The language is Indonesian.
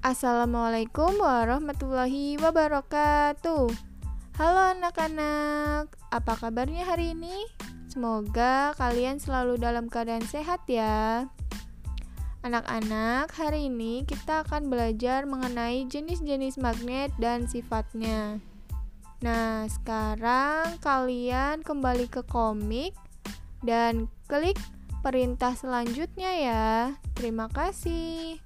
Assalamualaikum warahmatullahi wabarakatuh. Halo anak-anak, apa kabarnya hari ini? Semoga kalian selalu dalam keadaan sehat ya. Anak-anak, hari ini kita akan belajar mengenai jenis-jenis magnet dan sifatnya. Nah, sekarang kalian kembali ke komik dan klik perintah selanjutnya ya. Terima kasih.